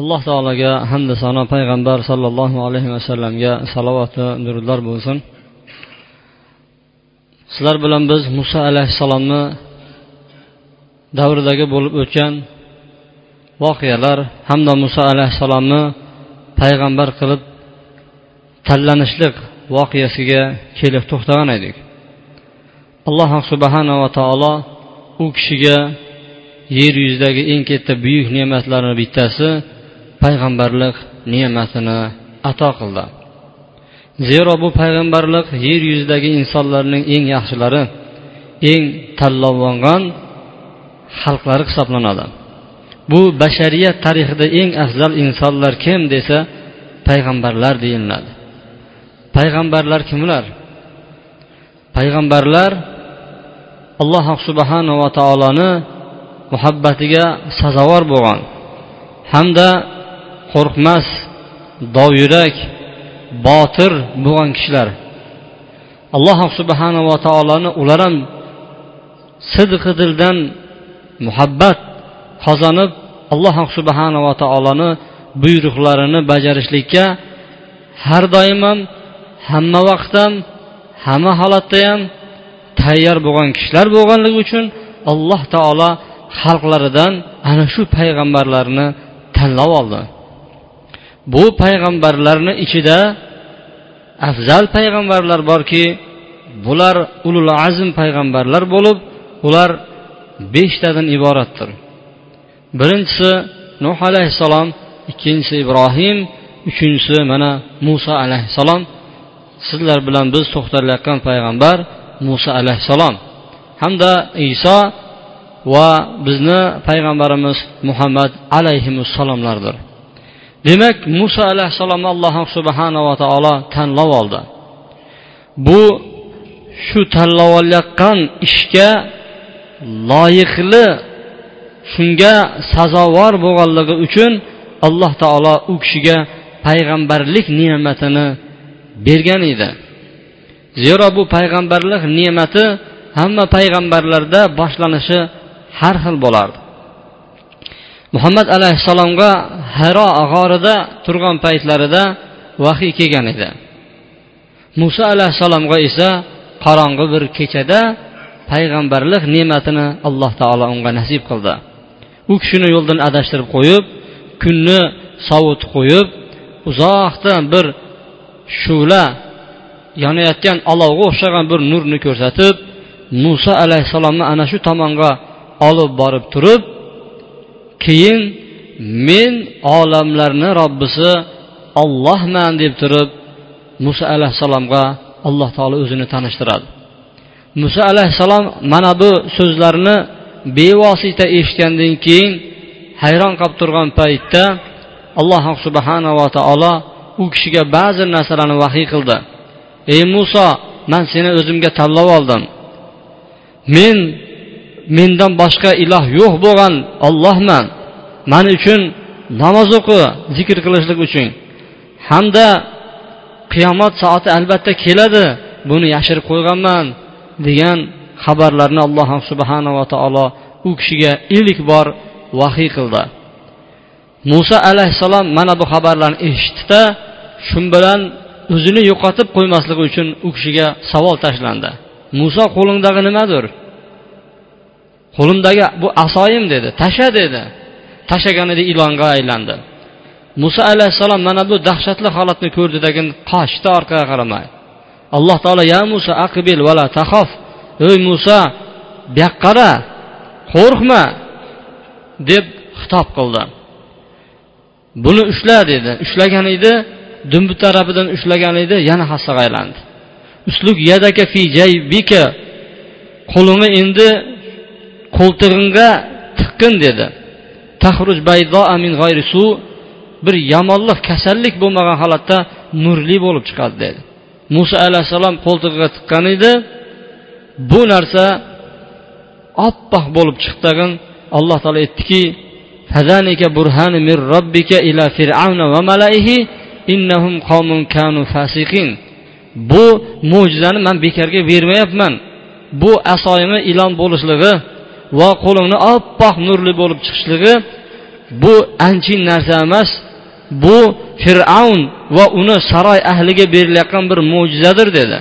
Alloh taologa hamda sano payg'ambar sollallohu alayhi vasallamga salovat va durudlar bo'lsin. Sizlar bilan biz muso alayhissalomni davridagi bo'lib o'tgan voqealar hamda muso alayhissalomni payg'ambar qilib tanlanishlik voqeasiga kelib to'xtagan edik. Alloh subhanava taolo u kishiga yer yuzidagi eng katta buyuk ne'matlarni bittasi payg'ambarlik ne'matini ato qildi. Zero bu payg'ambarlik yer yuzidagi insonlarning eng yaxshilari eng tanlovlangan xalqlari hisoblanadi. Bu bashariyat tarixida eng afzal insonlar kim desa payg'ambarlar deyiladi. Payg'ambarlar kimlar? Payg'ambarlar alloh subhanava taoloni muhabbatiga sazovor bo'lgan hamda qo'rqmas dovyurak botir bo'lgan kishilar. Alloh subhanava taoloni ular ham sidqi dildan muhabbat qozonib alloh subhanava taoloni buyruqlarini bajarishlikka har doim ham hamma vaqt ham hamma holatda ham tayyor bo'lgan kishilar bo'lganligi uchun alloh taolo xalqlaridan ana shu payg'ambarlarni tanlab oldi. Bu payg'ambarlarni ichida afzal payg'ambarlar borki bular ulul azm payg'ambarlar bo'lib ular beshtadan iboratdir. Birinchisi nuh alayhissalom ikkinchisi ibrohim uchinchisi mana muso alayhissalom. Sizlar bilan biz to'xtalayotgan payg'ambar muso alayhissalom. Hamda iso va bizni payg'ambarimiz muhammad alayhissalomlardir demak muso alayhissalomni alloh subhanava taolo tanlab oldi. Bu shu tanlab olayotgan ishga loyiqli shunga sazovor bo'lganligi uchun alloh taolo u kishiga payg'ambarlik ne'matini bergan edi. Zero bu payg'ambarlik ne'mati hamma payg'ambarlarda boshlanishi har xil bo'lardi. Muhammad alayhissalomga haro g'orida turgan paytlarida vahiy kelgan edi. Muso alayhissalomga esa qorong'i bir kechada payg'ambarlik ne'matini alloh taolo unga nasib qildi. U kishini yo'ldan adashtirib qo'yib kunni sovutib qo'yib uzoqdan bir shu'la yonayotgan olovga o'xshagan bir nurni ko'rsatib muso alayhissalomni ana shu tomonga olib borib turib keyin men olamlarni robbisi ollohman deb turib muso alayhissalomga alloh taolo o'zini tanishtiradi. Muso alayhissalom mana bu so'zlarni bevosita eshitgandan keyin hayron qolib turgan paytda alloh subhanava taolo u kishiga ba'zi narsalarni vahiy qildi. Ey muso man seni o'zimga tanlab oldim. Men mendan boshqa iloh yo'q bo'lgan ollohman man uchun namoz o'qi zikr qilishlik uchun. Hamda qiyomat soati albatta keladi buni yashirib qo'yganman degan xabarlarni alloh subhanava taolo u kishiga ilk bor vahiy qildi. Muso alayhissalom mana bu xabarlarni eshitdida shu bilan o'zini yo'qotib qo'ymasligi uchun u kishiga savol tashlandi. Muso qo'lingdagi nimadir? Qo'limdagi bu asoyim dedi. Tasha dedi. Tashlaganida ilonga aylandi. Muso alayhissalom mana bu dahshatli holatni ko'rdidagi qochdi orqaga qaramay. Alloh taolo ya muso aqbil vala tahof ey muso buyoqqa qara qo'rqma deb xitob qildi. Buni ushla dedi. Ushlagan edi dumbi tarafidan ushlagan edi yana hassaga aylandi. Usluk yadaka fi jaybika. Qo'lini endi qo'ltig'ingga tiqqin dedi. Tahruj min g'ayri su bir yomonlik kasallik bo'lmagan holatda nurli bo'lib chiqadi dedi. Muso alayhissalom qo'ltig'iga tiqqan edi. Bu narsa oppoq bo'lib chiqdi alloh taolo aytdiki bu mo'jizani man bekorga bermayapman. Bu asoyini ilon bo'lishligi va qo'limni oppoq nurli bo'lib chiqishligi bu anchin narsa emas. Bu fir'avn va uni saroy ahliga berilayotgan bir mo'jizadir dedi.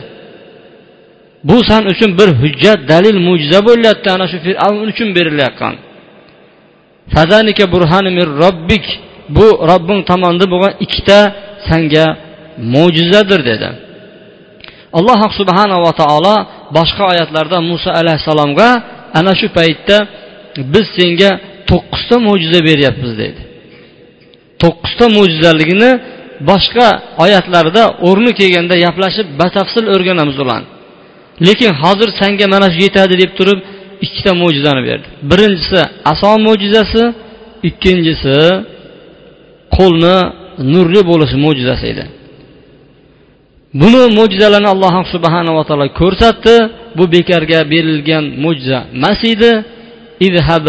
Bu san uchun bir hujjat dalil mo'jiza bo'lyapti ana shu fir'avn uchun berilayotgan. Robbik. Bu robbing tomonidan bo'lgan ikkita sanga mo'jizadir dedi. Alloh subhanava taolo boshqa oyatlarda muso alayhissalomga ana shu paytda biz senga to'qqizta mo'jiza beryapmiz deydi. To'qqizta mo'jizaligini boshqa oyatlarda o'rni kelganda gaplashib batafsil o'rganamiz ularni. Lekin hozir senga mana shu yetadi deb turib ikkita mo'jizani berdi. Birinchisi aso mo'jizasi ikkinchisi qo'lni nurli bo'lishi mo'jizasi edi. Buni mo'jizalarni alloh subhanava taolo ko'rsatdi. Bu bekorga berilgan mo'jiza emas edi. Idhab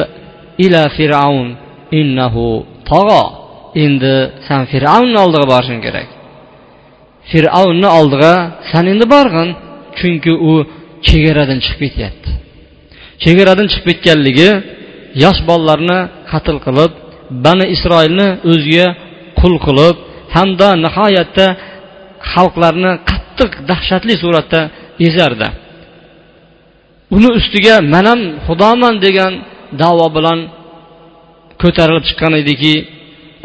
ila fir'avn innahu tog'o endi san fir'avnni oldiga borishing kerak. Fir'avnni oldiga san endi borg'in chunki u chegaradan chiqib ketyapti. Chegaradan chiqib ketganligi yosh bolalarni qatl qilib bani isroilni o'ziga qul qilib hamda nihoyatda xalqlarni qattiq dahshatli suratda ezardi uni ustiga man ham xudoman degan davo bilan ko'tarilib chiqqan ediki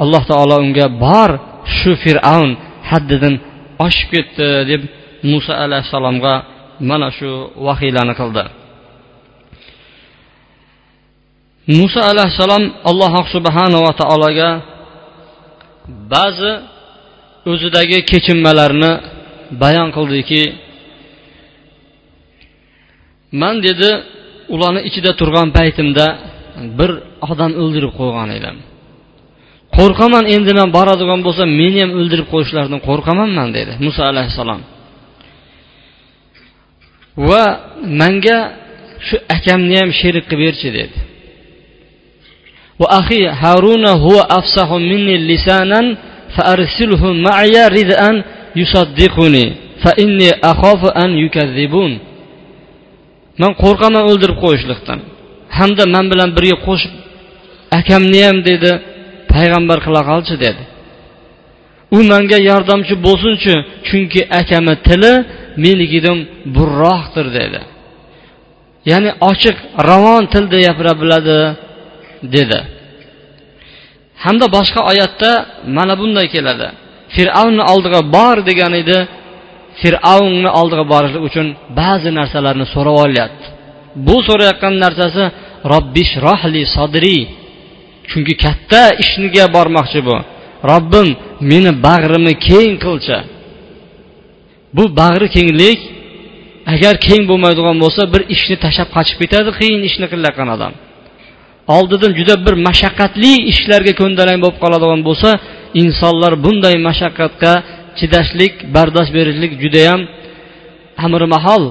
alloh taolo unga bor shu fir'avn haddidan oshib ketdi deb muso alayhissalomga mana shu vahiylani qildi. Muso alayhissalom alloh subhanava taologa ba'zi o'zidagi kechinmalarni bayon qildiki man dedi ularni ichida turgan paytimda bir odam o'ldirib qo'ygan edim. Qo'rqaman endi man boradigan bo'lsam meni ham o'ldirib qo'yishlaridan qo'rqaman man dedi muso alayhissalom. Va manga shu akamni ham sherik qilib berchi dedi. Va ahi haruna huwa afsahu minni lisanan فأرسله معي رزءا يصدقني فإني أخاف أن يكذبون man qo'rqaman o'ldirib qo'yishlikdan hamda man bilan birga qo'shib akamni ham dedi payg'ambar qila qolchi dedi u manga yordamchi bo'lsinchi chunki akami tili menikidan burroqdir dedi ya'ni ochiq ravon tilda gapira biladi dedi hamda boshqa oyatda mana bunday keladi. Fir'avnni oldiga bor degan edi. Fir'avnni oldiga borishlik uchun ba'zi narsalarni so'rab olyapti. Bu so'rayotgan narsasi robbish rohli sodri chunki katta ishniga bormoqchi bu. Robbim meni bag'rimni keng qilchi bu bag'ri kenglik agar keng bo'lmaydigan bo'lsa bir ishni tashlab qochib ketadi qiyin ishni qilayotgan odam. Oldidan juda bir mashaqqatli ishlarga ko'ndalang bo'lib qoladigan bo'lsa insonlar bunday mashaqqatga chidashlik bardosh berishlik judayam amri mahol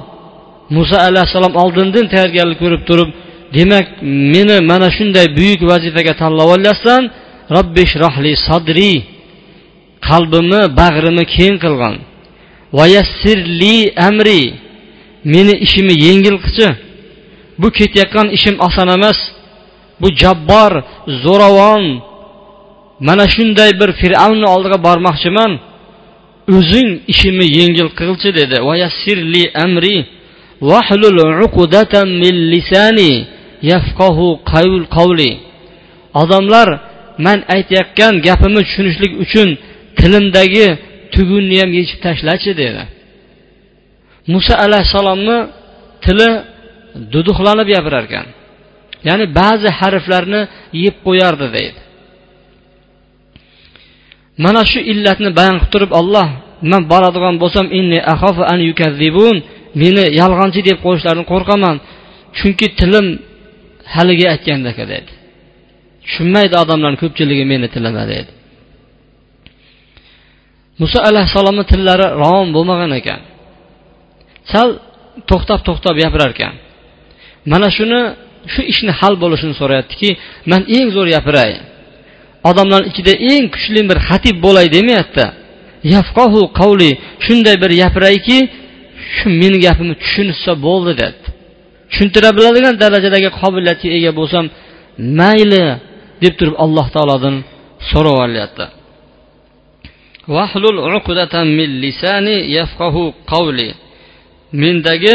muso alayhissalom oldindan tayyorgarlik ko'rib turib demak meni mana shunday buyuk vazifaga tanlab olyapsan robbish rohli sodri qalbimni bag'rimni keng qilg'in vayassirli amri meni ishimni yengil qilchi bu ketayotgan ishim oson emas bu jabbor zo'ravon mana shunday bir fir'avnni oldiga bormoqchiman. O'zing ishimni yengil qilchi dedi. Vayassirli amri vahlul uqdatan min lisani yafqahu qavli odamlar man aytayotgan gapimni tushunishlik uchun tilimdagi tugunni ham yechib tashlachi dedi. Muso alayhissalomni tili duduqlanib gapirar ekan ya'ni ba'zi harflarni yeb qo'yardi deydi. Mana shu illatni bayon qilib turib olloh man boradigan bo'lsam inni axofu an yukazzibun meni yolg'onchi deb qo'yishlaridan qo'rqaman chunki tilim haligi aytgandek deydi. Tushunmaydi odamlarni ko'pchiligi meni tilima deydi. Muso alayhissalomni tillari ravon bo'lmagan ekan. Sal to'xtab to'xtab gapirar ekan. Mana shuni shu ishni hal bo'lishini so'rayaptiki man eng zo'r gapiray odamlar ichida eng kuchli bir xatib bo'lay demayapti. Yafqohu qavli shunday bir gapirayki shu meni gapimni tushunishsa bo'ldi deyapti tushuntira biladigan darajadagi qobiliyatga ega bo'lsam mayli deb turib alloh taolodan so'rab olyapti. Mendagi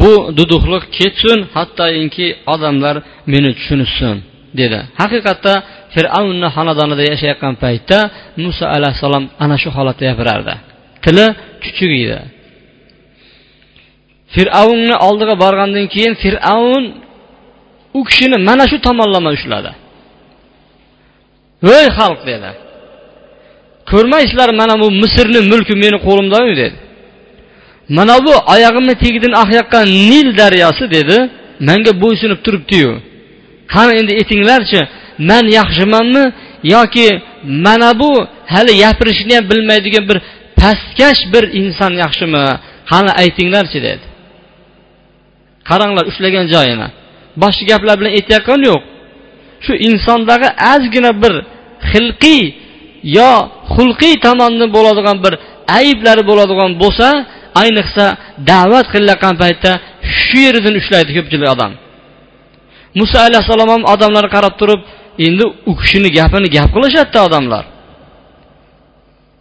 bu duduqliq ketsin hattoki odamlar meni tushunishsin dedi. Haqiqatda fir'avnni xonadonida yashayotgan paytda muso alayhissalom ana shu holatda gapirardi. Tili chuchugiydi fir'avnni oldiga borgandan keyin fir'avn u kishini mana shu tomonlama ushladi. Voy xalq dedi. Ko'rmaysizlar mana bu misrni mulki meni qo'limdayu dedi. Mana bu oyog'imni tagidan oqayotgan nil daryosi dedi. Manga bo'ysunib turibdiyu. Qani endi aytinglarchi man yaxshimanmi yoki mana bu hali gapirishni ham bilmaydigan bir pastkash bir inson yaxshimi? Qani aytinglarchi dedi. Qaranglar ushlagan joyini. Boshqa gaplar bilan aytayotgani yo'q. Shu insondagi ozgina bir xilqiy yo xulqiy tomondan bo'ladigan bir ayblari bo'ladigan bo'lsa ayniqsa da'vat qilayotgan paytda shu yeridan ushlaydi ko'pchilik odam. Muso alayhissalom ham odamlarga qarab turib endi u kishini gapini gap qilishadida odamlar.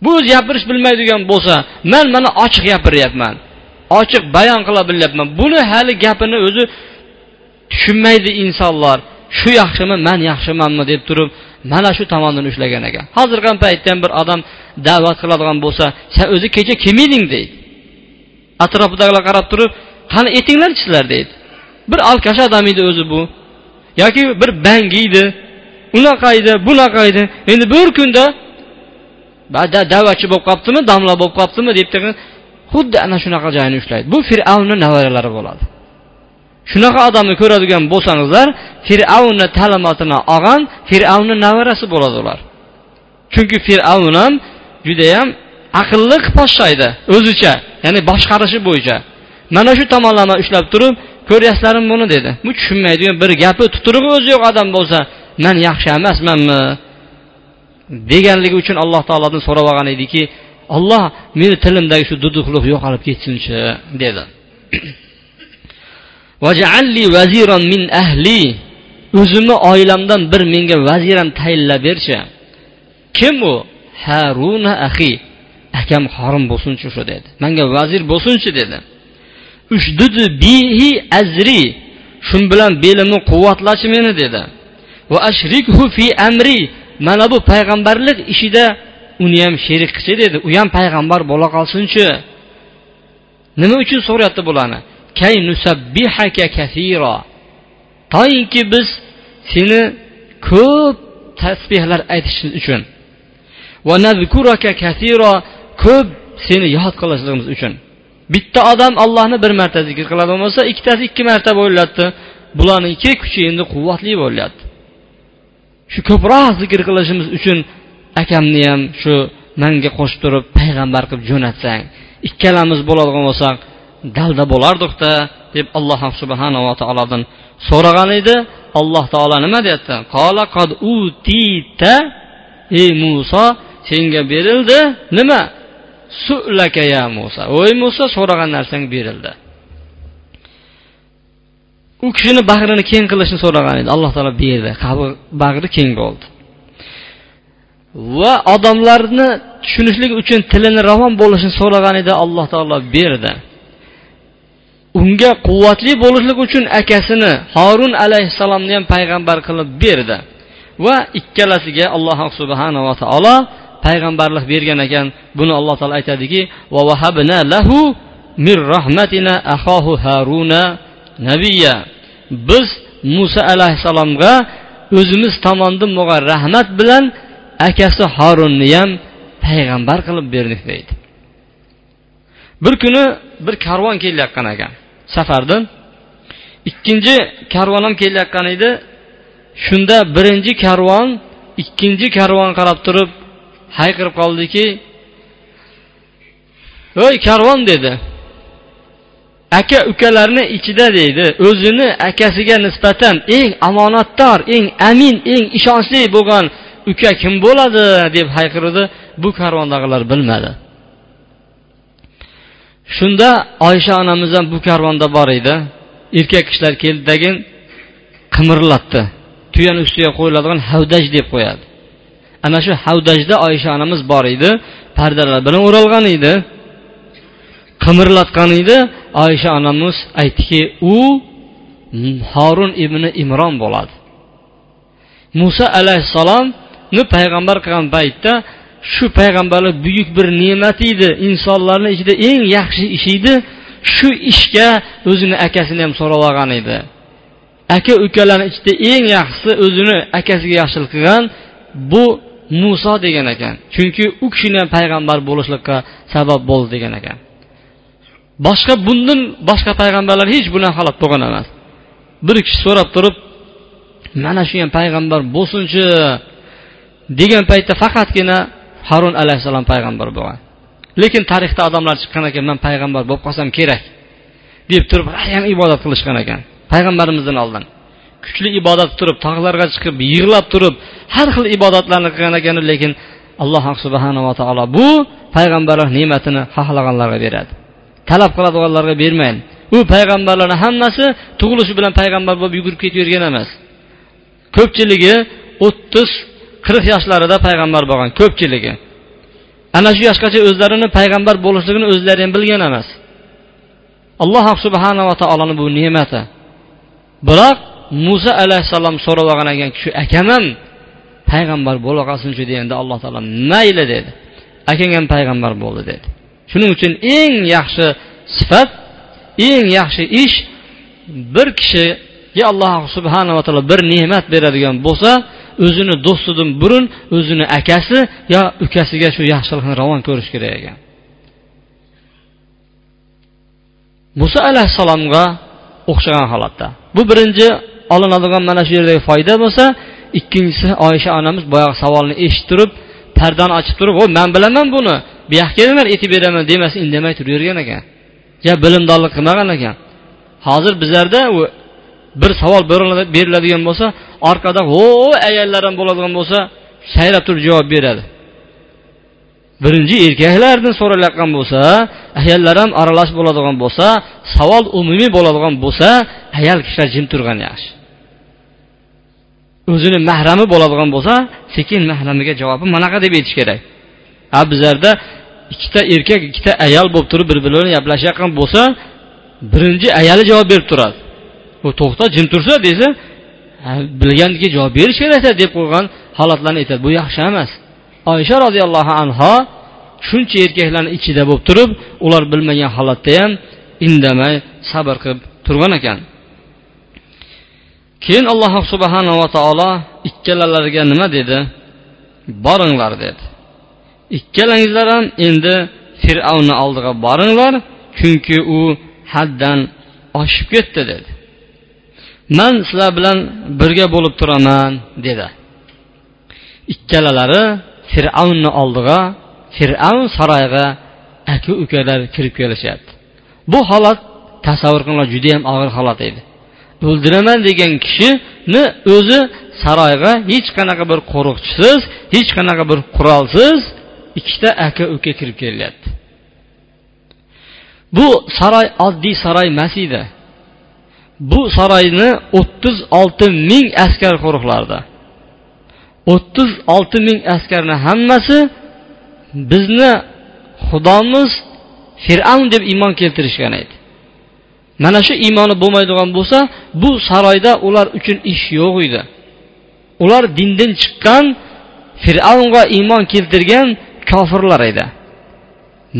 Bu o'zi gapirish bilmaydigan bo'lsa man mana ochiq gapiryapman ochiq bayon qila bilyapman. Buni hali gapini o'zi tushunmaydi insonlar. Shu yaxshimi man yaxshimanmi? deb turib mana shu tomondan ushlagan ekan. Hozirgi paytda ham bir odam da'vat qiladigan bo'lsa san o'zi kecha kim eding? deydi. Atrofidagilar qarab turib qani aytinglarchi sizlar deydi. Bir alkash odam edi o'zi bu. Yoki bir bangi edi unaqa edi bunaqa edi. Endi bir kunda da'vatchi bo'lib qolibdimi domla bo'lib qolibdimi deb xuddi ana shunaqa joyini ushlaydi. Bu fir'avnni nevaralari bo'ladi. Shunaqa odamni ko'radigan bo'lsangizlar fir'avnni ta'limotini olgan fir'avnni navarasi bo'ladi ular. Chunki fir'avn ham judayam aqlli qilib boshlaydi o'zicha ya'ni boshqarishi bo'yicha. Mana shu tomonlama ushlab turib ko'ryapsizlarmi buni dedi. Bu tushunmaydigan bir gapi tuturug'i o'zi yo'q odam bo'lsa man yaxshi emasmanmi? deganligi uchun alloh taolodan so'rab olgan ediki olloh meni tilimdagi shu duduqliq yo'qolib ketsinchi dedi. Min ahli. O'zimni oilamdan bir menga vaziram tayinlab berchi. Kim u? Haruna ahi akam horim bo'lsinchi shu dedi. Manga vazir bo'lsinchi dedi. Ushdudi bihi azri shu bilan belimni quvvatlashi meni dedi. Va ashrikhu fi amri mana bu payg'ambarlik ishida uni ham sherik qilchi dedi. U ham payg'ambar bo'la qolsinchi. Nima uchun so'rayapti bularni? Kay nusabbihaka kathira. Toinki biz seni ko'p tasbehlar aytishimiz uchun. Va nazkuraka kathira ko'p seni yod qilishligimiz uchun. Bitta odam allohni bir marta zikr qiladigan bo'lsa ikkitasi ikki marta bo'lyapti. Bularniki kuchi endi quvvatli bo'lyapti. Shu ko'proq zikr qilishimiz uchun akamni ham shu manga qo'shib turib payg'ambar qilib jo'natsang ikkalamiz bo'ladigan bo'lsak dalda bo'lardikda deb alloh subhanava taolodan so'ragan edi. Alloh taolo nima deyapti? Qola qad utita ey muso senga berildi nima? Su'laka ya muso voy muso so'ragan narsang berildi. U kishini bag'rini keng qilishni so'ragan edi. Alloh taolo berdi. Bag'ri keng bo'ldi. Va odamlarni tushunishlik uchun tilini ravon bo'lishini so'ragan edi. Alloh taolo berdi. Unga quvvatli bo'lishlik uchun akasini horun alayhissalomni ham payg'ambar qilib berdi. Va ikkalasiga alloh subhanava taolo payg'ambarlik bergan ekan buni alloh taolo aytadiki va vahabna lahu mir rahmatina ahohu haruna nabiya biz muso alayhissalomga o'zimiz tomondan bo'lgan rahmat bilan akasi horunni ham payg'ambar qilib berdik deydi. Bir kuni bir karvon kelayotgan ekan safardan. Ikkinchi karvon ham kelayotgan edi. Shunda birinchi karvon ikkinchi karvon qarab turib hayqirib qoldiki voy karvon dedi. Aka ukalarni ichida deydi. O'zini akasiga nisbatan eng omonatdor eng amin eng ishonchli bo'lgan uka kim bo'ladi? deb hayqirdi bu karvondagilar bilmadi. Shunda oysha onamiz ham bu karvonda bor edi. Erkak kishilar keldidagin qimirlatdi. Tuyani ustiga qo'yiladigan havdaj deb qo'yadi. Ana shu havdajda oysha onamiz bor edi. Pardalar bilan o'ralgan edi. Qimirlatgan edi. Oysha onamiz aytdiki u horun ibn imron bo'ladi. Muso alayhissalomni payg'ambar qilgan paytda shu payg'ambarlik buyuk bir ne'mat edi. Insonlarni ichida eng yaxshi ish edi. Shu ishga o'zini akasini ham so'rab olgan edi. Aka ukalarni ichida eng yaxshisi o'zini akasiga yaxshilik qilgan bu muso degan ekan. Chunki u kishini ham payg'ambar bo'lishlikqa sabab bo'ldi degan ekan. Boshqa bundan boshqa payg'ambarlar hech bilan halok bo'lgan emas. Bir kishi so'rab turib mana shu ham payg'ambar bo'lsinchi? degan paytda faqatgina harun alayhissalom payg'ambar bo'lgan. Lekin tarixda odamlar chiqqan ekan man payg'ambar bo'lib qolsam kerak deb turib ham ibodat qilishgan ekan. Payg'ambarimizdan oldin kuchli ibodat turib tog'larga chiqib yig'lab turib har xil ibodatlarni qilgan ekan lekin alloh subhanava taolo bu payg'ambarlar ne'matini xohlaganlarga beradi. Talab qiladiganlarga bermaydi. U payg'ambarlarni hammasi tug'ilishi bilan payg'ambar bo'lib yugurib ketavergan emas. Ko'pchiligi o'ttiz qirq yoshlarida payg'ambar bo'lgan ko'pchiligi. Ana shu yoshgacha o'zlarini payg'ambar bo'lishligini o'zlari ham bilgan emas. Alloh subhanava taoloni bu ne'mati. Biroq muso alayhissalom so'rab olgan ekan shu akam ham payg'ambar bo'la qolsinchi deganda alloh taolo mayli dedi. Akang ham payg'ambar bo'ldi dedi. Shuning uchun eng yaxshi sifat eng yaxshi ish bir kishiga alloh subhanava taolo bir ne'mat beradigan bo'lsa o'zini do'stidan burun o'zini akasi yo ukasiga shu yaxshilikni ravon ko'rish kerak ekan. Muso alayhissalomga o'xshagan holatda. Bu birinchi olinadigan mana shu yerdagi foyda bo'lsa ikkinchisi oysha onamiz boyagi savolni eshitib turib pardani ochib turib o man bilaman buni bu yoqqa kelinglar aytib beraman demas indamay turavergan ekan. Ya bilimdonlik qilmagan ekan. Hozir bizlarda u bir savol beriladigan bo'lsa orqada ho ayollar ham bo'ladigan bo'lsa sayrab turib javob beradi. Birinchi erkaklardan so'ralayotgan bo'lsa ayollar ham aralash bo'ladigan bo'lsa savol umumiy bo'ladigan bo'lsa ayol kishilar jim turgan yaxshi. O'zini mahrami bo'ladigan bo'lsa sekin mahramiga javobi manaqa deb aytish kerak. A bizlarda ikkita erkak ikkita ayol bo'lib turib bir biri bilan gaplashayotgan bo'lsa birinchi ayoli javob berib turadi. U to'xta jim tursa desa bilgandiki javob berish kerak deb qo'ygan holatlarni aytadi. Bu yaxshi emas. Oysha roziyallohu anho shuncha erkaklarni ichida bo'lib turib ular bilmagan holatda ham indamay sabr qilib turgan ekan. Keyin alloh subhanava taolo ikkalalariga nima dedi? Boringlar dedi. Ikkalangizlar ham endi fir'avnni oldiga boringlar chunki u haddan oshib ketdi dedi. Man sizlar bilan birga bo'lib turaman dedi. Ikkalalari fir'avnni oldiga fir'avn saroyiga aka ukalar kirib kelishyapti bu holat tasavvur qilinglar judayam og'ir holat edi. O'ldiraman degan kishini o'zi saroyga hech qanaqa bir qo'riqchisiz hech qanaqa bir qurolsiz ikkita aka uka kirib kelyapti. Bu saroy oddiy saroy emas edi. Bu saroyni o'ttiz olti ming askar qo'riqlardi. O'ttiz olti ming askarni hammasi bizni xudomiz fir'avn deb iymon keltirishgan edi. Mana shu iymoni bo'lmaydigan bo'lsa bu saroyda ular uchun ish yo'q edi. Ular dindan chiqqan fir'avnga iymon keltirgan kofirlar edi.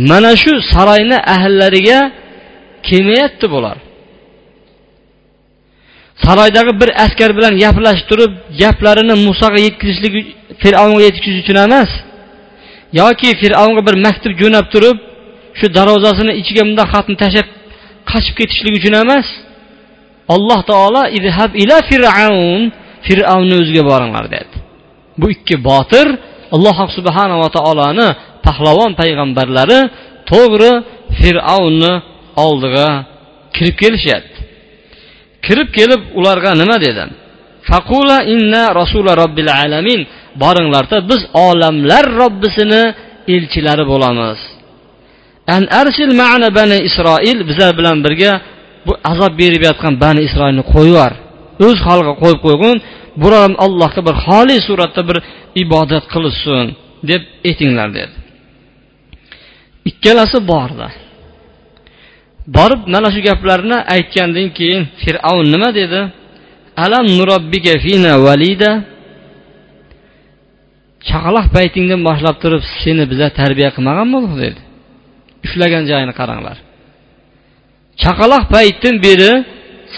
Mana shu saroyni ahllariga kelmayapti bular. Saroydagi bir askar bilan gaplashib turib gaplarini musoga yetkazishlik fir'avnga yetkazish uchun emas yoki fir'avnga bir maktub jo'nab turib shu darvozasini ichiga bunday xatni tashlab qochib ketishlik uchun emas. Alloh taolo idhab ila fir'avn fir'avnni o'ziga boringlar dedi. Bu ikki botir alloh subhanava taoloni pahlavon payg'ambarlari to'g'ri fir'avnni oldiga kirib kelishyapti. Kirib kelib ularga nima dedi? Faqula inna rasula robbil alamin. Boringlarda biz olamlar robbisini elchilari bo'lamiz. An arsil ma'na bani isroil bizlar bilan birga bu azob berib yotgan bani isroilni qo'yib yubor o'z xalqiga qo'yib qo'ygin bular allohga bir xoli suratda bir ibodat qilishsin deb aytinglar dedi. Ikkalasi bordi. Borib mana shu gaplarni aytgandan keyin fir'avn nima dedi? Alam nurobbika fina valida chaqaloq paytingdan boshlab turib seni bizlar tarbiya qilmaganmidik dedi. Ushlagan joyini qaranglar. Chaqaloq paytdan beri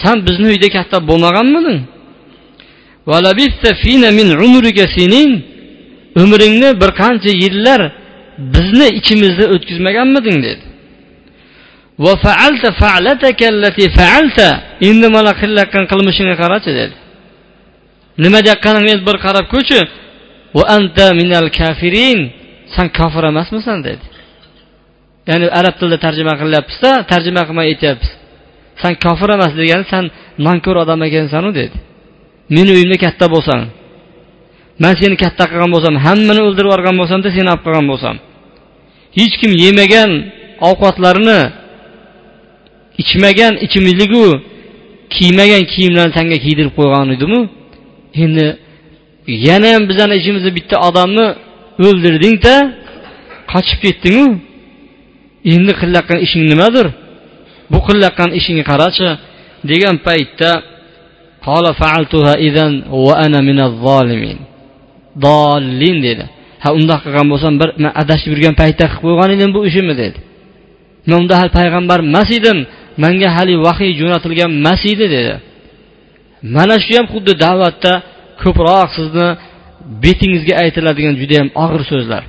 san bizni uyda katta bo'lmaganmiding? Umringni bir qancha yillar bizni ichimizda o'tkazmaganmiding dedi. Endi mana qilayotgan qilmishingga qarachi dedi. Nima deyaqqaningni bir qarab ko'rchi san kofir emasmisan dedi. Ya'ni arab tilida tarjima qilyapmizda tarjima qilmay aytyapmiz san kofir emas degani san nonko'r odam ekansanu dedi. Meni uyimda katta bo'lsang man seni katta qilgan bo'lsam hammani o'ldirib yuborgan bo'lsamda seni olib qolgan bo'lsam hech kim yemagan ovqatlarini ichmagan ichimligu kiymagan kiyimlarni sanga kiydirib qo'ygan edimu? Endi yana ham bizani ichimizda bitta odamni o'ldirdingda qochib ketdingu. Endi qilayotgan ishing nimadir? Bu qilayotgan ishingni qarachi. Degan paytda dollin dedi. Ha undoq qilgan bo'lsam bir man adashib yurgan paytda qilib qo'ygan edim bu ishimni dedi. Man unda hali payg'ambar emas edim. Manga hali vahiy jo'natilgan emas edi dedi. Mana shu ham xuddi da'vatda ko'proq sizni betingizga aytiladigan juda yam og'ir so'zlar.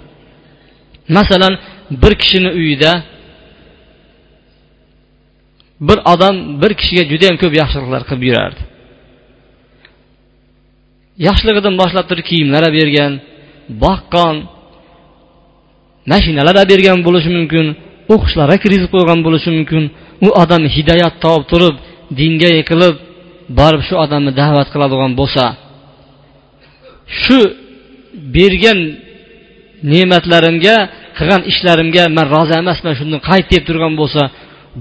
Masalan bir kishini uyida bir odam bir kishiga judayam ko'p yaxshiliklar qilib yurardi. Yoshligidan boshlab turib kiyimlar olib bergan boqqan mashinalar olib bergan bo'lishi mumkin o'qishlarga kirgizib qo'ygan bo'lishi mumkin. U odam hidoyat topib turib dinga yiqilib borib shu odamni da'vat qiladigan bo'lsa shu bergan ne'matlarimga qilgan ishlarimga man rozi emasman shundan qayt deb turgan bo'lsa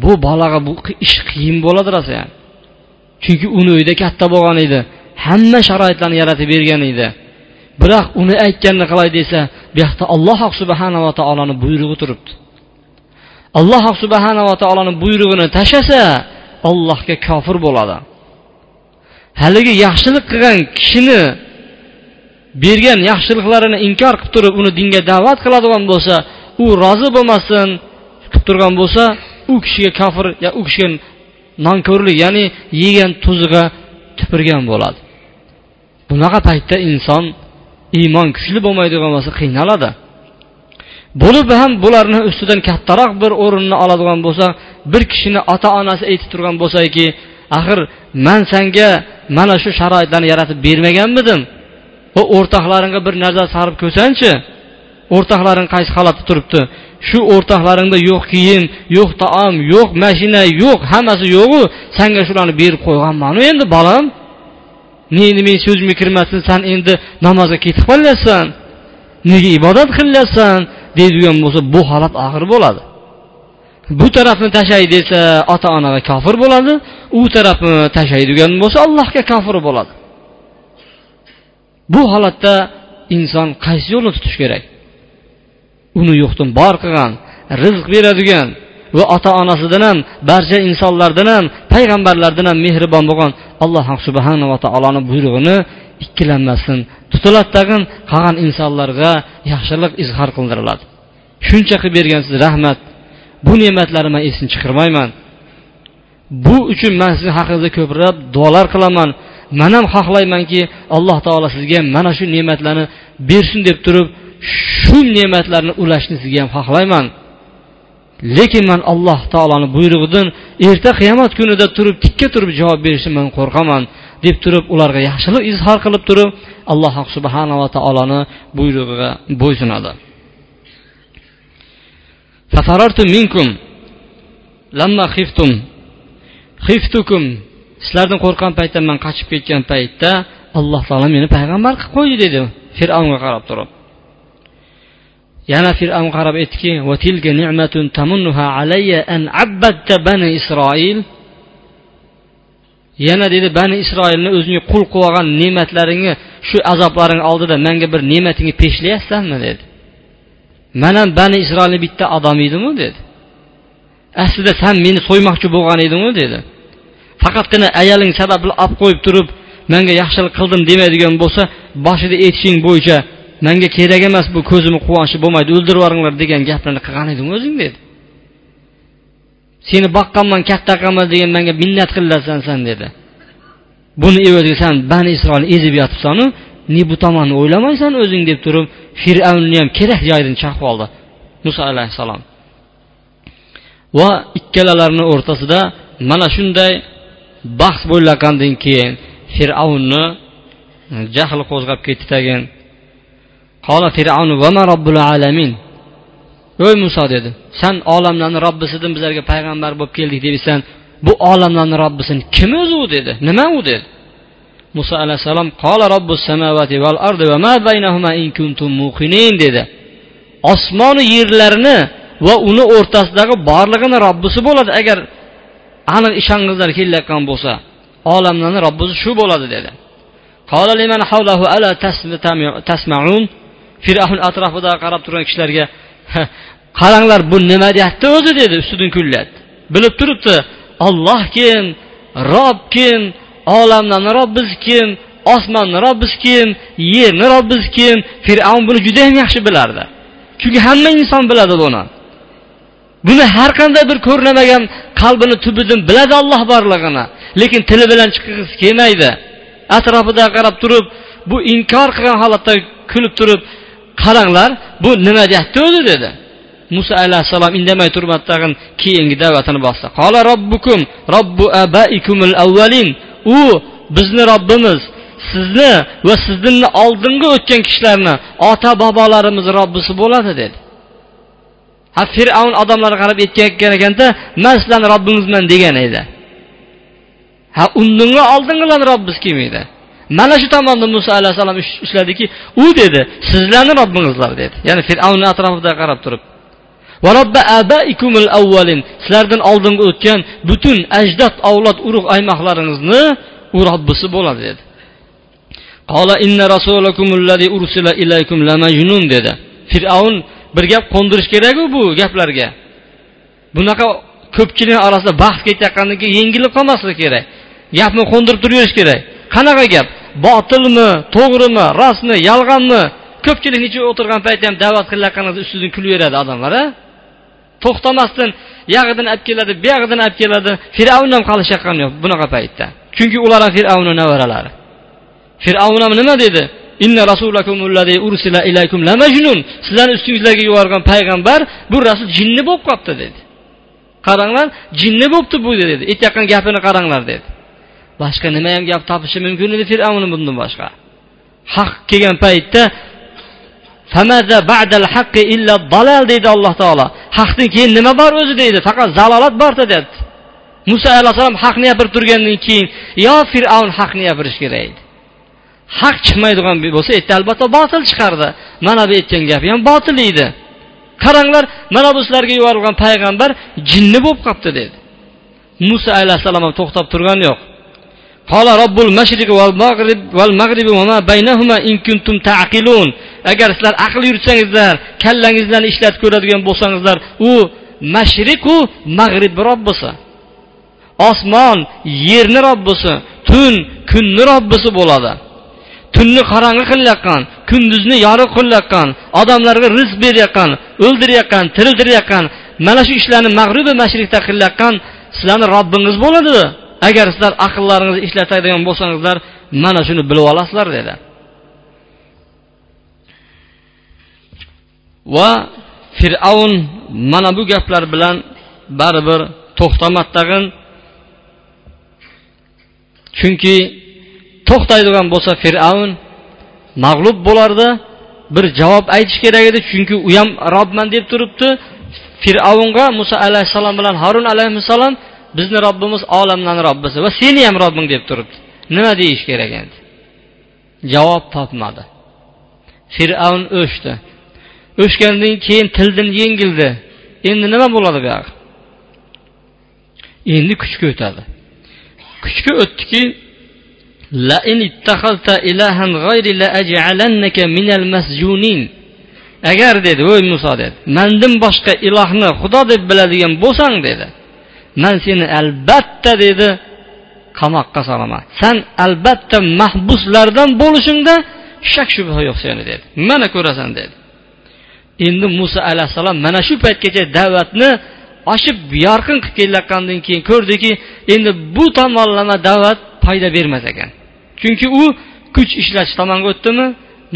bu bolaga bu ish qiyin bo'ladi rosa yani. chunki uni uyda katta bo'lgan edi hamma sharoitlarni yaratib bergan edi. Biroq uni aytganini qilay desa bu yoqda alloh subhanava taoloni buyrug'i turibdi. Alloh subhanava taoloni buyrug'ini tashlasa allohga kofir bo'ladi. Haligi yaxshilik qilgan kishini bergan yaxshiliklarini inkor qilib turib uni dinga da'vat qiladigan bo'lsa u rozi bo'lmasdan qilib turgan bo'lsa u kishiga kofir ya u kishiga nonko'rlik ya'ni yegan tuzig'a tupurgan bo'ladi. Bunaqa paytda inson iymon kuchli bo'lmaydigan bo'lsa qiynaladi. Bo'lib ham bularni ustidan kattaroq bir o'rinni oladigan bo'lsa bir kishini ota onasi aytib turgan bo'lsaki axir man sanga mana shu sharoitlarni yaratib bermaganmidim. Va o'rtoqlaringga bir nazar sarib ko'rsanchi o'rtoqlaring qaysi holatda turibdi? Shu o'rtoqlaringda yo'q kiyim yo'q taom yo'q mashina yo'q hammasi yo'qu sanga shularni berib qo'yganmanu endi bolam? Meni meni so'zimga kirmasin san endi namozga ketib qolyapsan nega ibodat qilyapsan? Deydigan bo'lsa bu holat og'ir bo'ladi. Bu tarafni tashlay desa ota onaga kofir bo'ladi u tarafni tashlaydigan bo'lsa allohga kofir bo'ladi. Bu holatda inson qaysi yo'lni tutish kerak? Uni yo'qdan bor qilgan rizq beradigan va ota onasidan ham barcha insonlardan ham payg'ambarlardan ham mehribon bo'lgan alloh subhanava taoloni buyrug'ini ikkilanmasdan tutiladi tag'in qolgan insonlarga yaxshilik izhor qildiriladi. Shuncha qilib bergansiz rahmat. Bu ne'matlarni man esdan chiqarmayman. Bu uchun man sizni haqingizda ko'proq duolar qilaman. Man ham xohlaymanki alloh taolo sizga mana shu ne'matlarni bersin deb turib shu ne'matlarni ulashni sizga ham xohlayman. Lekin man alloh taoloni buyrug'idan erta qiyomat kunida turib tikka turib javob berishdan qo'rqaman deb turib ularga yaxshilik izhor qilib turib alloh subhanava taoloni buyrug'iga bo'ysunadi. Minkum lamma xiftum xiftukum sizlardan qo'rqqan paytda man qochib ketgan paytda alloh taolo meni payg'ambar qilib qo'ydi dedi. Fir'avnga qarab turib. Yana fir'avn qarab aytdiki isroil yana dedi bani isroilni o'zingga qul qilib olgan ne'matlaringni shu azoblaring oldida manga bir ne'matingni peshlayapsanmi? dedi. Man ham bani isroilni bitta odam edimu dedi. Aslida san meni so'ymoqchi bo'lgan edingu dedi. Faqatgina ayaling sababli olib qo'yib turib manga yaxshilik qildim demaydigan bo'lsa boshida aytishing bo'yicha manga kerak emas bu ko'zimni quvonchi bo'lmaydi o'ldirib yuboringlar degan gaplarni qilgan eding o'zing dedi. Seni boqqanman katta qilganman degan manga minnat qilasan san dedi. Buni evaziga san bani isroilni ezib yotibsanu ni bu tomonni o'ylamaysan o'zing deb turib fir'avnni ham kerak joyidan chaqib oldi muso alayhissalom. Va ikkalalarini o'rtasida mana shunday bahs bo'layotgandan keyin fir'avnni e, jahli qo'zg'ab ketdi tagin. Qola fir'avn vama robbul alamin? Ey muso dedi san olamlarni robbisidan bizlarga payg'ambar bo'lib keldik deysan bu olamlarni robbisini kim o'zi u? dedi. Nima u? dedi. Muso alayhissalom qola robbus samavati val ardi va ma baynahuma in kuntum muqinin dedi. Osmonu yerlarni va uni o'rtasidagi borlig'ini robbisi bo'ladi. Agar aniq ishong'izlar kelayotgan bo'lsa olamlarni robbisi shu bo'ladi dedi. Fir'avn atrofida qarab turgan kishilarga qaranglar bu nima deyapti o'zi? dedi ustidan kulyapti bilib turibdi olloh kim? Rob kim? Olamlarni robbisi kim? Osmonni robbisi kim? Yerni robbisi kim? Fir'avn buni judayam yaxshi bilardi. Chunki hamma inson biladi buni. Buni har qanday bir ko'rinmagan qalbini tubidan biladi olloh borlig'ini. Lekin tili bilan chiqqisi kelmaydi. Atrofida qarab turib bu inkor qilgan holatda kulib turib qaranglar bu nima deyapti o'zi dedi. Muso alayhissalom indamay turmadi tag'in keyingi da'vatini bosdi. Qola robbukum robbu abaikumul avvalin. U bizni robbimiz sizni va sizni oldingi o'tgan kishilarni ota bobolarimizni robbisi bo'ladi dedi. Fir'avn odamlarga qarab aytgan ekanda man sizlarni robbingizman degan edi. Ha undingi oldingilarni robbiz kim edi? Mana shu tomonda muso alayhissalom ishladiki u dedi sizlarni robbingizlar dedi. Ya'ni fir'avnni atrofida qarab turib. Sizlardan oldingi o'tgan butun ajdod avlod urug' aymoqlaringizni u robbisi bo'ladi dedi. Dedi. Fir'avn bir gap qo'ndirish keraku bu gaplarga. Bunaqa ko'pchilik orasida bahs ketayotgandan keyin yengilib qolmaslik kerak. Gapni qo'ndirib turaverish kerak. Qanaqa gap? Botilmi to'g'rimi rostmi yolg'onmi? Ko'pchilik necha o'tirgan paytda ham da'vat qilayotganingizda ustidan kulaveradi odamlar a? To'xtamasdan yog'idan olib keladi buyog'idan olib keladi. Fir'avn ham qolishayotgani yo'q bunaqa paytda. Chunki ular ham fir'avnni nevaralari fir'avn ham nima dedi? Inna ursila ilaykum la majnun. Sizlarni ustingizlarga yuborgan payg'ambar bu rasul jinni bo'lib qolibdi dedi. Qaranglar jinni bo'libdi bu dedi. Aytayotgan gapini qaranglar dedi. Boshqa nima ham gap topishi mumkin edi fir'avn bundan boshqa. Haq kelgan paytda deydi alloh taolo. Haqdan keyin nima bor o'zi deydi. Faqat zalolat borda deyapti muso alayhissalom haqni gapirib turgandan keyin yo fir'avn haqni gapirishi kerak edi haq chiqmaydigan bo'lsa u yerda albatta botil chiqardi. Mana bu aytgan gapi ham botil edi. Qaranglar mana bu sizlarga yuborilgan payg'ambar jinni bo'lib qolibdi dedi. Muso alayhissalom ham to'xtab turgani yo'q. Qola robbul mashriq val mag'rib mag'ribi baynahuma in kuntum taqilun. Agar sizlar aql yuritsangizlar kallangizlarni ishlatib ko'radigan bo'lsangizlar u mashriqu mag'ribni robbisi. Osmon yerni robbisi tun kunni robbisi bo'ladi. Tunni qorong'i qilayotgan kunduzni yorug' qilayotgan odamlarga rizq berayotgan o'ldirayotgan tiriltirayotgan mana shu ishlarni mag'rubi mashriqda qilayotgan sizlarni robbingiz bo'ladi. Agar sizlar aqllaringizni ishlatadigan bo'lsangizlar mana shuni bilib olasizlar dedi. Va fir'avn mana bu gaplar bilan baribir to'xtamadi tag'in chunki to'xtaydigan bo'lsa fir'avn mag'lub bo'lardi. Bir javob aytish kerak edi chunki u ham robman deb turibdi. Fir'avnga muso alayhissalom bilan harun alayhissalom bizni robbimiz olamlarni robbisi va seni ham robbing deb turibdi. Nima deyish kerak endi? Javob topmadi. Fir'avn o'chdi. O'chgandan keyin tildan yengildi. Endi nima bo'ladi buyog'i endi kuchga o'tadi. Kuchga o'tdiki agar dedi voy muso dedi mandan boshqa ilohni xudo deb biladigan bo'lsang dedi. Man seni albatta dedi qamoqqa solaman. San albatta mahbuslardan bo'lishingda shak shubha yo'q seni dedi. Mana ko'rasan dedi. Endi muso alayhissalom mana shu paytgacha da'vatni oshib yorqin qilib kelayotgandan keyin ko'rdiki endi bu tomonlama da'vat foyda bermas ekan. Chunki u kuch ishlatish tomonga o'tdimi?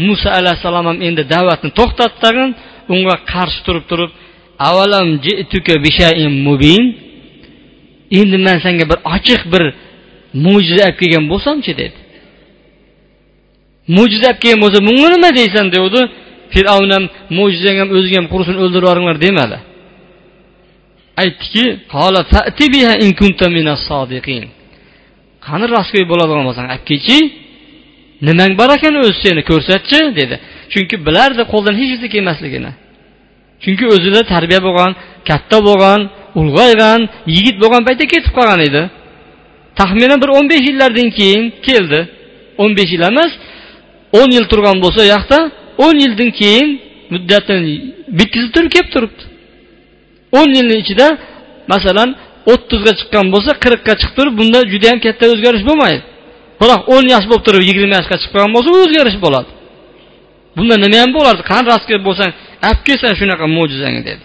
Muso alayhissalom ham endi da'vatni to'xtatdi tag'in. Unga qarshi turib turib avalam mubin? Endi man senga bir ochiq bir mo'jiza olib kelgan bo'lsamchi dedi. Mo'jiza olib kelgan bo'lsa bunga nima deysan? degandi fir'avn ham mo'jizang ham o'zing ham qursin o'ldirib yuboringlar demadi. Aytdiki qani raskoy bo'ladigan bo'lsang olib kelchi nimang bor ekan o'zi seni ko'rsatchi dedi. Chunki bilardi qo'ldan hech narsa kelmasligini. Chunki o'zida tarbiya bo'lgan katta bo'lgan ulg'aygan yigit bo'lgan paytda ketib qolgan edi. Taxminan bir o'n besh yillardan keyin keldi. o'n besh yil emas o'n yil turgan bo'lsa u yoqda o'n yildan keyin muddatini bitkazib turib kelib turibdi. o'n yilni ichida masalan o'ttizga chiqqan bo'lsa qirqqa chiqib turib bunda judayam katta o'zgarish bo'lmaydi. Biroq o'n yosh bo'lib turib yigirma yoshga chiqqan bo'lsa o'zgarish bo'ladi. Bunda nima ham bo'lardi? Qani rostga bo'lsang olib kelsan shunaqa mo'jizangni dedi.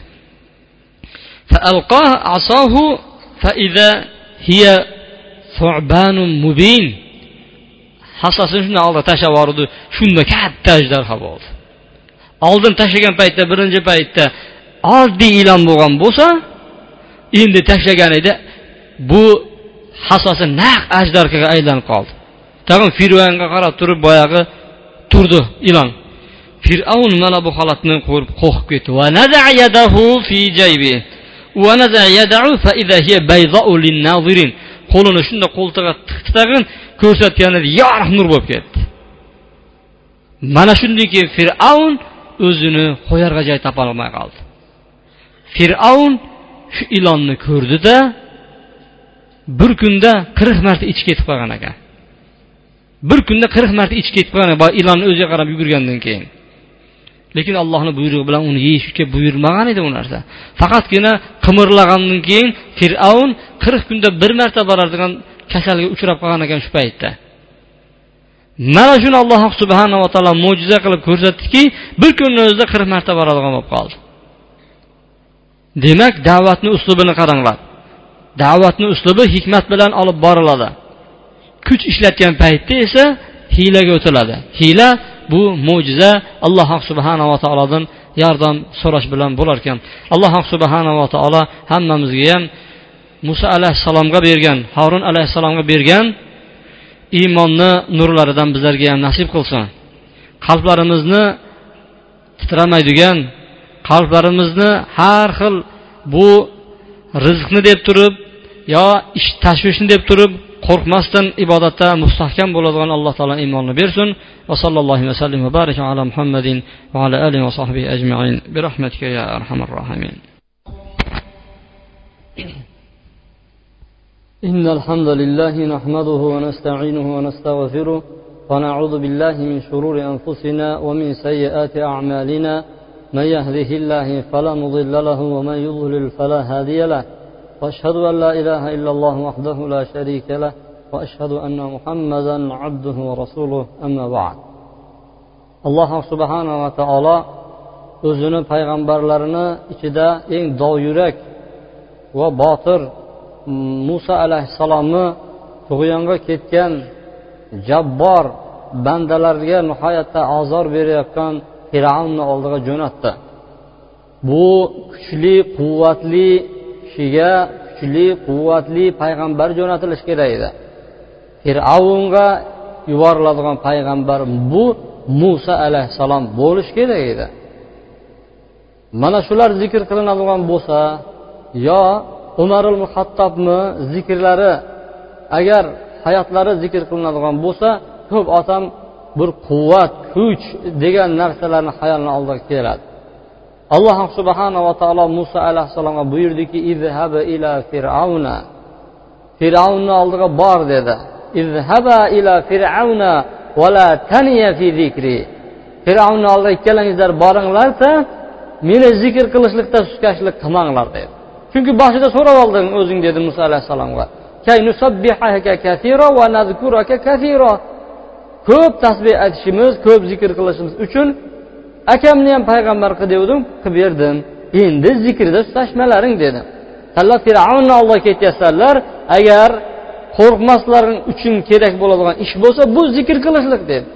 Hassasini shunday oldiga tashlab yubordi shunda katta ajdarho bo'ldi. Oldin tashlagan paytda birinchi paytda oddiy ilon bo'lgan bo'lsa endi tashlaganida bu hassosi naq ajdarkaga aylanib qoldi. Tag'in firvanga qarab turib boyagi turdi ilon. Fir'avn mana bu holatni ko'rib qo'rqib ketdi. Qo'lini shunday qo'ltig'a tiqdi tag'in ko'rsatganida yorug' nur bo'lib ketdi. Mana shundan keyin fir'avn o'zini qo'yarga joy topolmay qoldi. Fir'avn shu ilonni ko'rdida bir kunda qirq marta ichib ketib qolgan ekan. Bir kunda qirq marta ichib ketib qolgan ilonni o'ziga qarab yugurgandan keyin. Lekin allohni buyrug'i bilan uni yeyishga buyurmagan edi u narsa. Faqatgina qimirlagandan keyin fir'avn qirq kunda bir marta boradigan kasalga uchrab qolgan ekan shu paytda. Mana shuni alloh subhanava taolo mo'jiza qilib ko'rsatdiki bir kunni o'zida qirq marta boradigan bo'lib qoldi. Demak da'vatni uslubini qaranglar. Da'vatni uslubi hikmat bilan olib boriladi. Kuch ishlatgan paytda esa hiylaga o'tiladi. Hiyla bu mo'jiza alloh subhanava taolodan yordam so'rash bilan bo'lar ekan. Alloh subhanava taolo hammamizga ham muso alayhissalomga bergan horun alayhissalomga bergan iymonni nurlaridan bizlarga ham nasib qilsin. Qalblarimizni titramaydigan qalblarimizni har xil bu rizqni deb turib yo ish tashvishni deb turib qo'rqmasdan ibodatda mustahkam bo'ladigan alloh taolo iymonni bersin va sallallohu vasallam va baraka ala muhammadin va ala alihi va sahbihi ajmain bi rahmatika ya arhamar rohimin إن الحمد لله نحمده ونستعينه ونستغفره ونعوذ بالله من شرور أنفسنا ومن سيئات أعمالنا من يهده الله فلا مضل له ومن يضلل فلا هادي له واشهد ان لا اله الا الله وحده لا شريك له واشهد ان محمدا عبده ورسوله اما بعد alloh subhanava taolo o'zini payg'ambarlarini ichida eng dovyurak va botir muso alayhissalomni tug'yonga ketgan jabbor bandalarga nihoyatda ozor berayotgan fir'avnni oldiga jo'natdi. Bu kuchli quvvatli kishiga kuchli quvvatli payg'ambar jo'natilishi kerak edi. Fir'avnga yuboriladigan payg'ambar bu muso alayhissalom bo'lishi kerak edi. Mana shular zikr qilinadigan bo'lsa yo umarul hattobni zikrlari agar hayotlari zikr qilinadigan bo'lsa ko'p odam bir quvvat kuch degan narsalarni hayolni oldiga keladi. Alloh subhanava taolo muso alayhissalomga buyurdiki izhaba ila fir'avna fir'avnni oldiga bor dedi. Izhaba ila fir'avna vala taniya fi zikri. Fir'avnni oldiga ikkalangizlar boringlarda meni zikr qilishlikda suskashlik qilmanglar dedi. Chunki boshida so'rab olding o'zing dedi muso alayhissalomga. Ko'p tasbeh aytishimiz ko'p zikr qilishimiz uchun akamni ham payg'ambar qil degandim qilib berdim. Endi zikrda tutashmalaring dedi. Tanlab fir'avnni oldiga ketyapsanlar agar qo'rqmaslaring uchun kerak bo'ladigan ish bo'lsa bu zikr qilishlik dedi.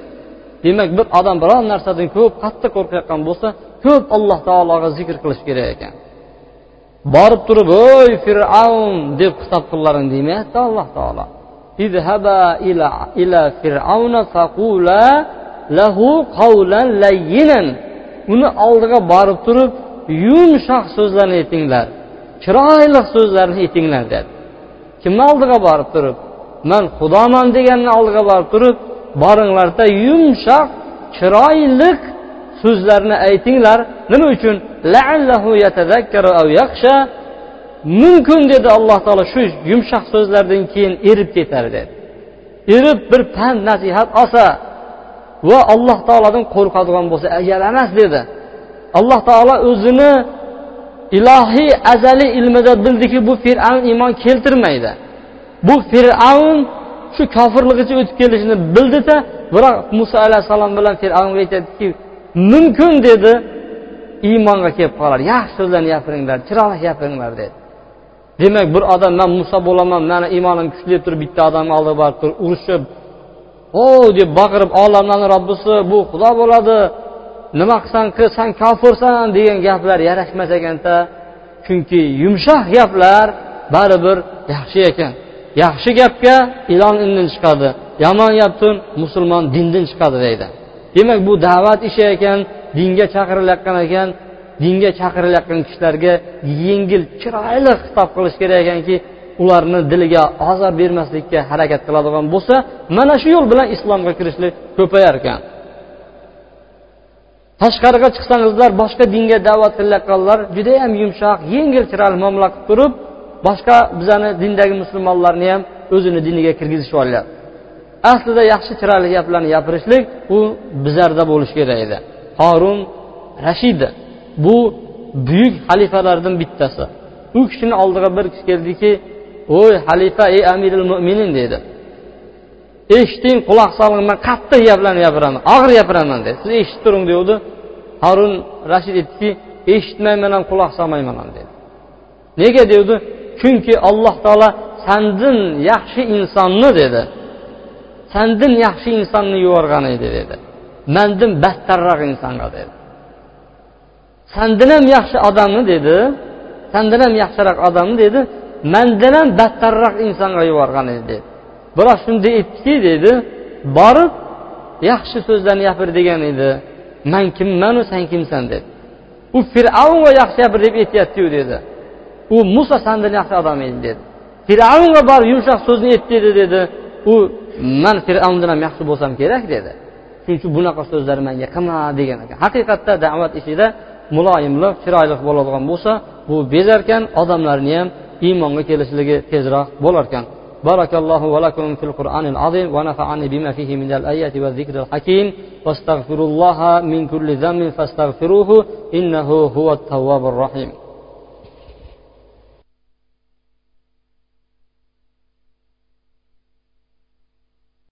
Demak bir odam biron narsadan ko'p qattiq qo'rqayotgan bo'lsa ko'p alloh taologa zikr qilish kerak ekan. Borib turib ey fir'avn! deb xitob qillaring demayapti alloh taolo. Idhaba ila ila fir'avna faqula lahu qawlan layyinan uni oldiga borib turib yumshoq so'zlarni aytinglar chiroyli so'zlarni aytinglar dedi. Kimni oldiga borib turib? Man xudoman deganni oldiga borib turib boringlarda yumshoq chiroyli so'zlarni aytinglar. Nima uchun? Mumkin dedi alloh taolo shu yumshoq so'zlardan keyin erib ketar dedi. Erib bir pand nasihat olsa va alloh taolodan qo'rqadigan bo'lsa emas dedi. Alloh taolo o'zini ilohiy azaliy ilmida bildiki bu fir'avn iymon keltirmaydi. Bu fir'avn shu kofirligicha o'tib kelishini bildida biroq muso alayhissalom bilan fir'avnga aytadiki mumkin dedi iymonga kelib qolar. Yaxshi so'zlarni gapiringlar chiroyli gapiringlar dedi. Demak bir odam man muso bo'laman mani iymonim kuchli deb turib bitta odamni oldiga borib turib urushib o deb baqirib olamlarni robbisi bu xudo bo'ladi nima qilsang qil san kofirsan degan gaplar yarashmas ekanda chunki yumshoq gaplar baribir yaxshi ekan. Yaxshi gapga ilon indan chiqadi. Yomon gapdan musulmon dindan chiqadi deydi. Demak bu da'vat ishi ekan dinga chaqirilayotgan ekan dinga chaqirilayotgan kishilarga yengil chiroyli xitob qilish kerak ekanki ularni diliga ozor bermaslikka harakat qiladigan bo'lsa mana shu yo'l bilan islomga kirishlik ko'payar ekan. Tashqariga chiqsangizlar boshqa dinga da'vat qilayotganlar judayam yumshoq yengil chiroyli muomala qilib turib boshqa bizani dindagi musulmonlarni ham o'zini diniga kirgizishib olyapti. Aslida yaxshi chiroyli gaplarni gapirishlik u bizlarda bo'lishi kerak edi. Horun rashid. Bu buyuk xalifalardan bittasi. U kishini oldiga bir kishi keldiki o'y xalifa ey amiril mo'minin dedi. Eshiting quloq soling man qattiq gaplarni gapiraman og'ir gapiraman dedi. Siz eshitib turing degandi harun rashid aytdiki eshitmayman ham quloq solmayman ham dedi. Nega? degandi chunki alloh taolo sandin yaxshi insonni dedi. Sandin yaxshi insonni yuborgan edi dedi. Mandan battarroq insonga dedi. Sandan ham yaxshi odamni dedi. Sandan ham yaxshiroq odamni dedi. Mandan ham battarroq insonga yuborgan edi. Dedi biroq shunday aytdiki dedi borib yaxshi so'zlarni gapir degan edi. Man kimmanu san kimsan dedi. U fir'avnga yaxshi gapir deb aytyaptiyu dedi. U muso sandan yaxshi odam edi dedi. Fir'avnga borib yumshoq so'zni aytdi dedi. U man fir'avndan ham yaxshi bo'lsam kerak dedi. Shuning uchun bunaqa so'zlar manga qilma degan ekan. Haqiqatda da'vat ishida muloyimlik chiroyli bo'ladigan bo'lsa bu bezarkan odamlarni ham iymonga kelishligi tezroq bo'larkan بارك الله ولكم في القرآن العظيم ونفعني بما فيه من الآيات والذكر الحكيم واستغفر الله من كل ذنب فاستغفروه إنه هو التواب الرحيم